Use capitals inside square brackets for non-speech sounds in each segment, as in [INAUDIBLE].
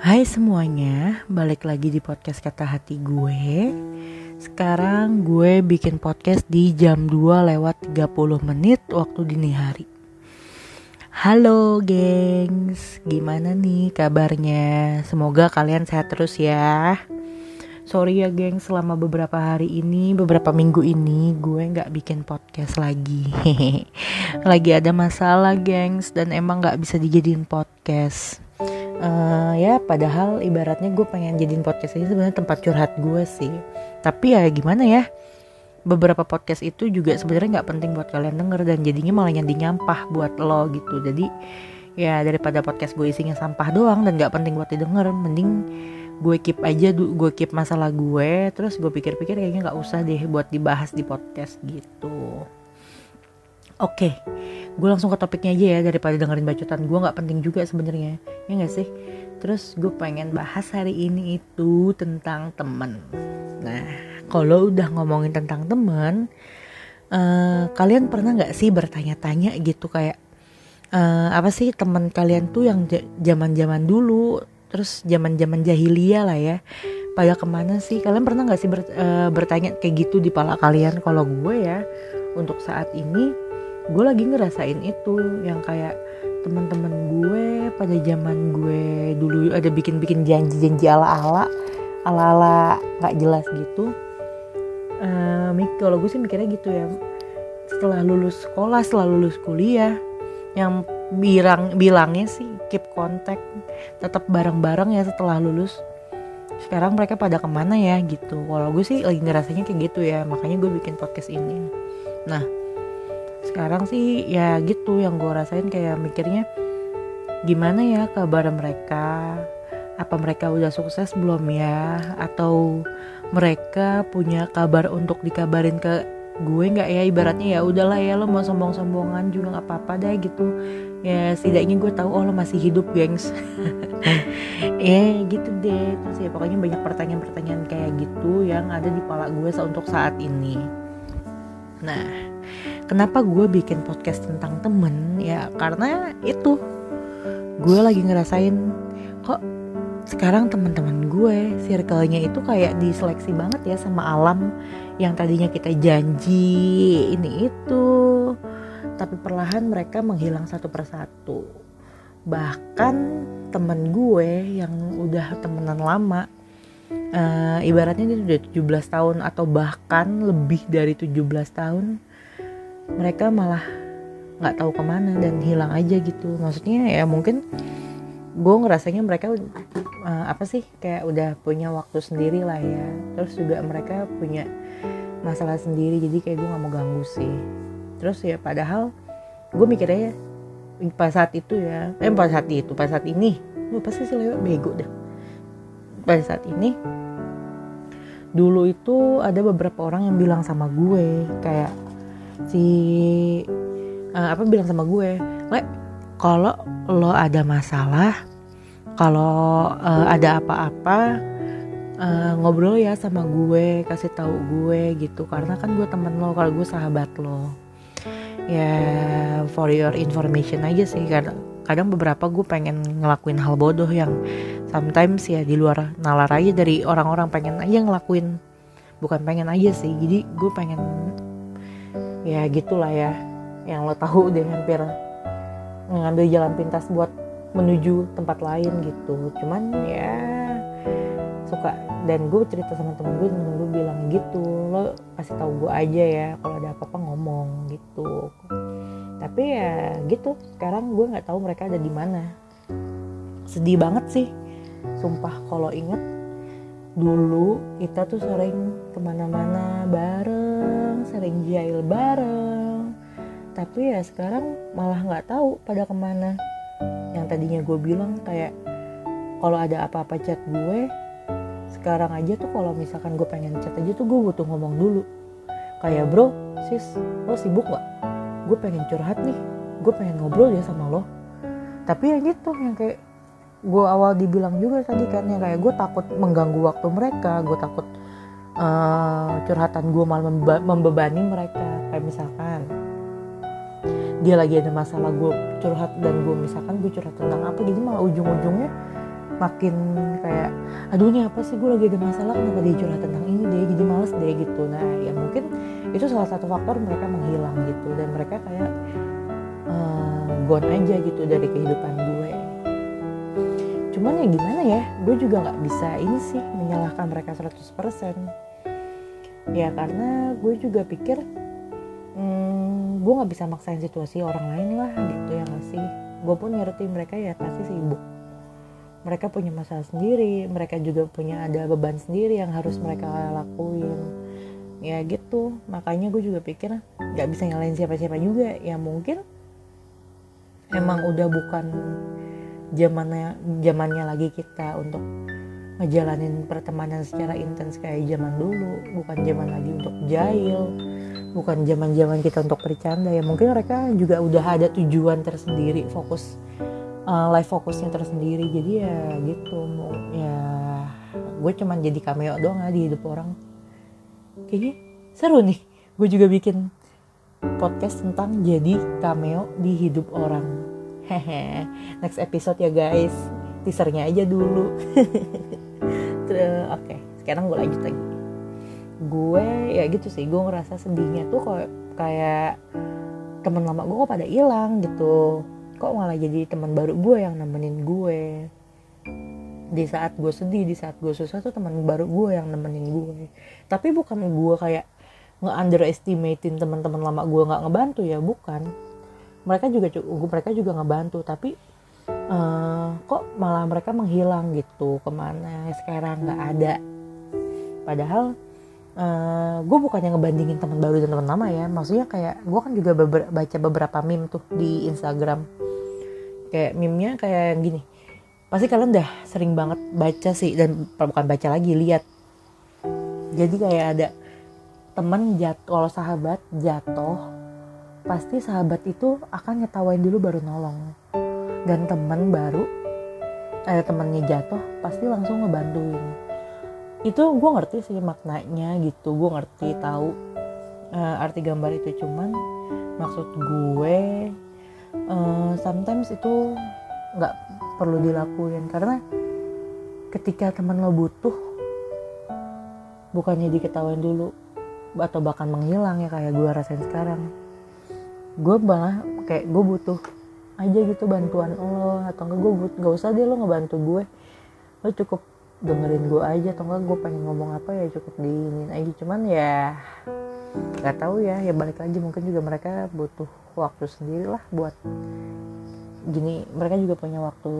Hai semuanya, balik lagi di podcast kata hati gue. Sekarang gue bikin podcast di jam 2 lewat 30 menit waktu dini hari. Halo gengs, gimana nih kabarnya? Semoga kalian sehat terus ya. Sorry ya geng, selama beberapa hari ini, beberapa minggu ini gue gak bikin podcast lagi. [LAUGHS] Lagi ada masalah gengs. Dan emang gak bisa dijadiin podcast uh, ya padahal ibaratnya gue pengen jadiin podcast ini sebenarnya tempat curhat gue sih. Tapi ya gimana ya beberapa podcast itu juga sebenarnya nggak penting buat kalian denger dan jadinya malah nyandi nyampah buat lo gitu. Jadi ya daripada podcast gue isinya sampah doang dan nggak penting buat didengar mending gue keep aja gue keep masalah gue terus gue pikir-pikir kayaknya nggak usah deh buat dibahas di podcast gitu. Oke okay gue langsung ke topiknya aja ya daripada dengerin bacotan gue nggak penting juga sebenarnya. Ya nggak sih? Terus gue pengen bahas hari ini itu tentang temen. Nah kalau udah ngomongin tentang temen uh, kalian pernah nggak sih bertanya-tanya gitu kayak uh, apa sih temen kalian tuh yang zaman-zaman dulu terus zaman-zaman jahiliyah lah ya pada ke mana sih? Kalian pernah nggak sih ber, uh, bertanya kayak gitu di pala kalian? Kalau gue ya untuk saat ini gue lagi ngerasain itu yang kayak teman-teman gue pada zaman gue dulu ada bikin-bikin janji-janji ala-ala ala-ala nggak jelas gitu. Uh, kalau gue sih mikirnya gitu ya. Setelah lulus sekolah setelah lulus kuliah yang bilang bilangnya sih keep contact tetap bareng-bareng ya setelah lulus. Sekarang mereka pada ke mana ya gitu. Kalau gue sih lagi ngerasanya kayak gitu ya makanya gue bikin podcast ini. Nah sekarang sih ya gitu yang gue rasain kayak mikirnya gimana ya kabar mereka? Apa mereka udah sukses belum ya? Atau mereka punya kabar untuk dikabarin ke gue nggak ya? Ibaratnya ya udahlah ya lo mau sombong-sombongan juga nggak apa-apa deh gitu. Ya setidaknya gue tahu oh lo masih hidup gengs. [LAUGHS] Ya gitu deh. Terus ya pokoknya banyak pertanyaan-pertanyaan kayak gitu yang ada di pala gue untuk saat ini. Nah kenapa gue bikin podcast tentang temen? Ya karena itu. Gue lagi ngerasain kok sekarang teman-teman gue circle-nya itu kayak diseleksi banget ya sama alam yang tadinya kita janji ini itu. Tapi perlahan mereka menghilang satu persatu. Bahkan temen gue yang udah temenan lama uh, ibaratnya dia udah 17 tahun atau bahkan lebih dari 17 tahun mereka malah nggak tahu ke mana dan hilang aja gitu. Maksudnya ya mungkin gue ngerasanya mereka uh, apa sih kayak udah punya waktu sendiri lah ya. Terus juga mereka punya masalah sendiri jadi kayak gue nggak mau ganggu sih. Terus ya padahal gue mikirnya ya pas saat itu ya eh pas saat itu pas saat ini. Gue pasti sih lewat bego deh. Pada saat ini dulu itu ada beberapa orang yang bilang sama gue kayak si uh, apa bilang sama gue le kalau lo ada masalah kalau uh, ada apa-apa uh, ngobrol ya sama gue kasih tahu gue gitu. Karena kan gue temen lo kalau gue sahabat lo. Ya for your information aja sih. Kadang kadang beberapa gue pengen ngelakuin hal bodoh yang sometimes ya di luar nalar aja dari orang-orang pengen aja ngelakuin. Bukan pengen aja sih jadi gue pengen ya gitulah ya. Yang lo tahu deh hampir ngambil jalan pintas buat menuju tempat lain gitu. Cuman ya suka. Dan gue cerita sama temen gue temen gue bilang gitu lo kasih tahu gue aja ya kalau ada apa-apa ngomong gitu. Tapi ya gitu. Sekarang gue nggak tahu mereka ada di mana. Sedih banget sih. Sumpah kalau inget dulu kita tuh sering ke mana-mana bareng sering jail bareng. Tapi ya sekarang malah nggak tahu pada ke mana. Yang tadinya gue bilang kayak kalau ada apa-apa chat gue sekarang aja tuh kalau misalkan gue pengen chat aja tuh gue butuh ngomong dulu. Kayak bro sis lo sibuk gak gue pengen curhat nih. Gue pengen ngobrol ya sama lo. Tapi ya gitu yang kayak gue awal dibilang juga tadi kan ya kayak gue takut mengganggu waktu mereka gue takut uh, curhatan gue malah membe membebani mereka. Kayak misalkan dia lagi ada masalah gue curhat dan gue misalkan gue curhat tentang apa jadi malah ujung-ujungnya makin kayak aduh ini apa sih? Gue lagi ada masalah kenapa dia curhat tentang ini deh? Jadi males deh gitu. Nah ya mungkin itu salah satu faktor mereka menghilang gitu. Dan mereka kayak uh, gone aja gitu dari kehidupan gue cuman ya gimana ya gue juga nggak bisa ini sih menyalahkan mereka 100% ya karena gue juga pikir hmm, gue nggak bisa maksain situasi orang lain lah gitu ya gak sih? Gue pun ngerti mereka ya pasti sibuk. Mereka punya masalah sendiri mereka juga punya ada beban sendiri yang harus mereka lakuin. Ya gitu. Makanya gue juga pikir nggak bisa nyalain siapa-siapa juga. Ya mungkin emang udah bukan zamannya zamannya lagi kita untuk ngejalanin pertemanan secara intens kayak zaman dulu. Bukan zaman lagi untuk jahil. Bukan zaman zaman kita untuk bercanda. Ya mungkin mereka juga udah ada tujuan tersendiri fokus uh, live fokusnya tersendiri. Jadi ya gitu ya gue cuman jadi cameo doang di hidup orang. Kayaknya seru nih. Gue juga bikin podcast tentang jadi cameo di hidup orang hehe [LAUGHS] next episode ya guys. Teasernya aja dulu. [LAUGHS] Oke. Okay, sekarang gue lanjut lagi. Gue ya gitu sih. Gue ngerasa sedihnya tuh kok kayak teman lama gue kok pada hilang gitu. Kok malah jadi teman baru gue yang nemenin gue. Di saat gue sedih di saat gue susah tuh teman baru gue yang nemenin gue. Tapi bukan gue kayak nge-underestimatein teman-teman lama gue nggak ngebantu ya bukan mereka juga mereka juga ngebantu tapi uh, kok malah mereka menghilang gitu ke mana sekarang nggak ada. Padahal uh, eh, gue bukannya ngebandingin teman baru dan teman lama ya maksudnya kayak gue kan juga beber baca beberapa meme tuh di Instagram. Kayak meme-nya kayak yang gini pasti kalian udah sering banget baca sih dan bukan baca lagi lihat. Jadi kayak ada teman jatuh kalau sahabat jatuh pasti sahabat itu akan ngetawain dulu baru nolong. Dan teman baru ada temannya jatuh pasti langsung ngebantuin. Itu gue ngerti sih maknanya gitu. Gue ngerti tahu uh, arti gambar itu. Cuman maksud gue uh, sometimes itu nggak perlu dilakuin. Karena ketika teman lo butuh bukannya diketawain dulu atau bahkan menghilang ya kayak gue rasain sekarang gue malah kayak gue butuh aja gitu bantuan lo atau enggak gue gak usah deh lo ngebantu gue. Lo cukup dengerin gue aja atau enggak gue pengen ngomong apa ya cukup diinin aja. Cuman ya nggak tahu ya ya balik lagi mungkin juga mereka butuh waktu sendiri lah buat gini. Mereka juga punya waktu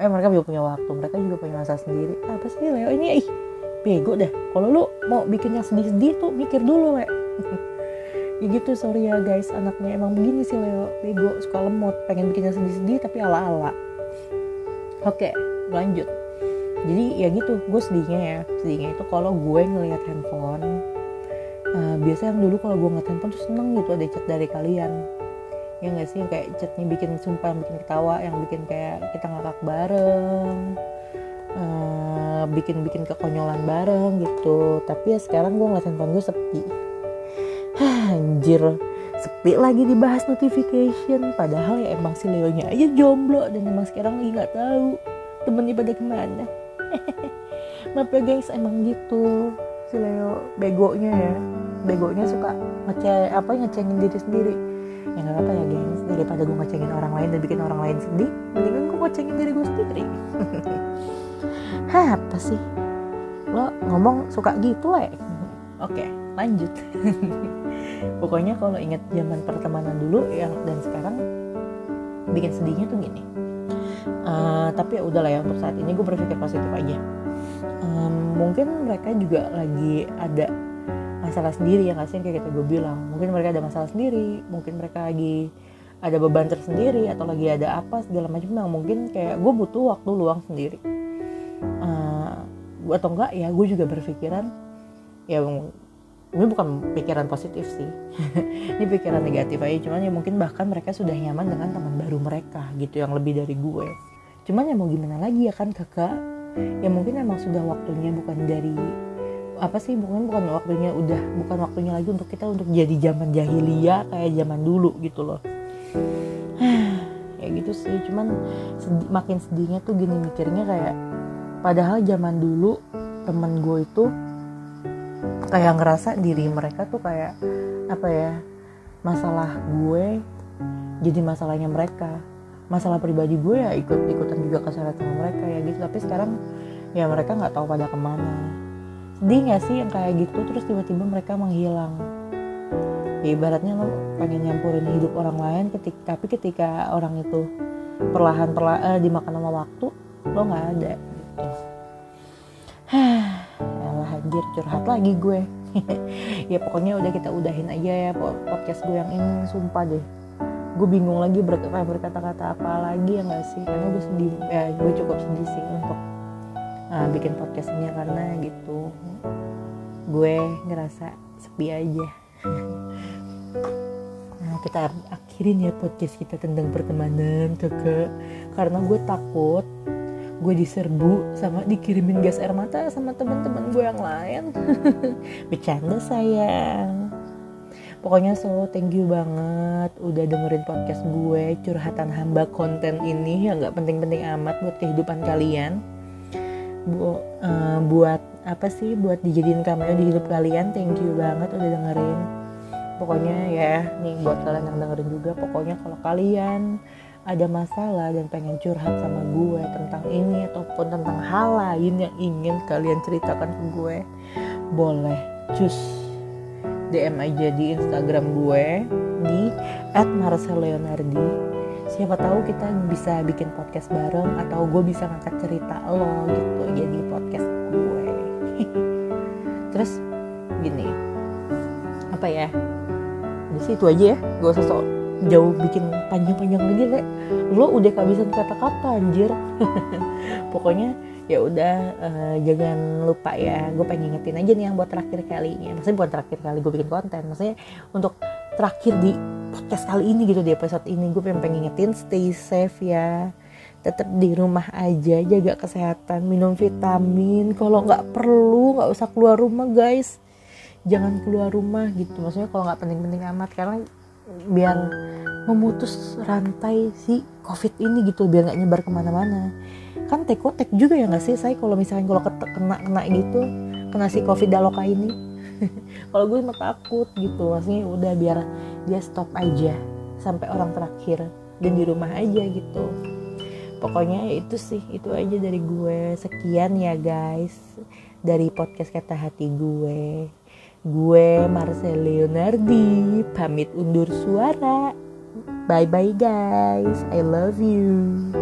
eh mereka juga punya waktu mereka juga punya masa sendiri. Apa sih Leo? Ini ih bego dah. Kalau lu mau bikin yang sedih-sedih tuh mikir dulu le [LAUGHS] ya gitu sorry ya guys anaknya emang begini sih Leo. Bego suka lemot pengen bikinnya sedih-sedih tapi ala-ala. Oke lanjut. Jadi ya gitu gue sedihnya ya. Sedihnya itu kalau gue ngelihat handphone uh, biasa yang dulu kalau gue ngeliat handphone tuh seneng gitu ada chat dari kalian. Ya nggak sih kayak chatnya bikin sumpah bikin ketawa yang bikin kayak kita ngakak bareng uh, bikin bikin kekonyolan bareng gitu. Tapi ya sekarang gue ngeliat handphone gue sepi anjir. Sepi lagi dibahas notification. Padahal ya emang si Leonya aja jomblo dan emang sekarang lagi nggak tahu temennya pada ke mana. [LAUGHS] Maaf ya guys emang gitu. Si Leo begonya ya. Begonya suka ngece apa ngecengin diri sendiri. Ya nggak apa ya guys. Daripada gue ngecengin orang lain dan bikin orang lain sedih mendingan gue ngecengin diri gue sendiri. [LAUGHS] Hah apa sih? Lo ngomong suka gitu lah oke lanjut. [LAUGHS] Pokoknya kalau inget zaman pertemanan dulu yang dan sekarang bikin sedihnya tuh gini. Uh, tapi ya udahlah ya untuk saat ini gue berpikir positif aja. Um, mungkin mereka juga lagi ada masalah sendiri ya sih? Kayak kita gue bilang. Mungkin mereka ada masalah sendiri mungkin mereka lagi ada beban tersendiri atau lagi ada apa segala macam yang mungkin kayak gue butuh waktu luang sendiri. Uh, atau enggak ya gue juga berpikiran ya ini bukan pikiran positif sih. [LAUGHS] Ini pikiran negatif aja cuman ya mungkin bahkan mereka sudah nyaman dengan teman baru mereka gitu yang lebih dari gue. Cuman ya mau gimana lagi ya kan kakak? Ya mungkin emang sudah waktunya bukan dari apa sih bukan bukan waktunya udah bukan waktunya lagi untuk kita untuk jadi zaman jahiliyah kayak zaman dulu gitu loh. [SIGHS] Ya gitu sih cuman sedih, makin sedihnya tuh gini mikirnya kayak padahal zaman dulu temen gue itu kayak ngerasa diri mereka tuh kayak apa ya masalah gue jadi masalahnya mereka. Masalah pribadi gue ya ikut ikutan juga kesalahan sama mereka ya gitu. Tapi sekarang ya mereka nggak tahu pada ke mana. Sedih gak sih yang kayak gitu? Terus tiba-tiba mereka menghilang. Ya ibaratnya lo pengen nyampurin hidup orang lain ketika tapi ketika orang itu perlahan perlahan eh, dimakan sama waktu lo nggak ada gitu [SIGHS] anjir curhat lagi gue. [LAUGHS] Ya pokoknya udah kita udahin aja ya podcast gue yang ini sumpah deh. Gue bingung lagi ber berkata-kata apa lagi ya gak sih? Karena gue sedih. Ya gue cukup sedih sih untuk uh, bikin podcast ini karena gitu. Gue ngerasa sepi aja. [LAUGHS] Nah kita akhirin ya podcast kita tentang pertemanan kakak karena gue takut gue diserbu sama dikirimin gas air mata sama teman-teman gue yang lain. [LAUGHS] Bercanda sayang. Pokoknya so thank you banget udah dengerin podcast gue curhatan hamba konten ini yang nggak penting-penting amat buat kehidupan kalian. Bu, uh, buat apa sih? Buat dijadiin cameo di hidup kalian thank you banget udah dengerin. Pokoknya ya nih buat kalian yang dengerin juga pokoknya kalau kalian ada masalah dan pengen curhat sama gue tentang ini ataupun tentang hal lain yang ingin kalian ceritakan ke gue boleh cus DM aja di Instagram gue di @marceleonardi. Siapa tahu kita bisa bikin podcast bareng atau gue bisa ngangkat cerita lo gitu jadi podcast gue. [LAUGHS] Terus gini apa ya? Di situ aja ya gue sosok jauh bikin panjang-panjang lagi le lo udah kehabisan kata-kata anjir. [LAUGHS] Pokoknya ya udah uh, jangan lupa ya gue pengen ingetin aja nih yang buat terakhir kalinya. Maksudnya buat terakhir kali gue bikin konten. Maksudnya untuk terakhir di podcast kali ini gitu di episode ini gue pengen pengen ingetin stay safe ya. Tetap di rumah aja jaga kesehatan minum vitamin. Kalau nggak perlu nggak usah keluar rumah guys. Jangan keluar rumah gitu. Maksudnya kalau nggak penting-penting amat karena biar memutus rantai si covid ini gitu biar nggak nyebar ke mana-mana. Kan tekotek juga ya nggak sih saya kalau misalnya kalau kena kena gitu kena si covid daloka ini. [LAUGHS] Kalau gue mah takut gitu maksudnya udah biar dia stop aja sampai orang terakhir dan di rumah aja gitu. Pokoknya ya itu sih itu aja dari gue. Sekian ya guys dari podcast kata hati gue Gue Marcel Leonardi pamit undur suara. Bye bye guys. I love you.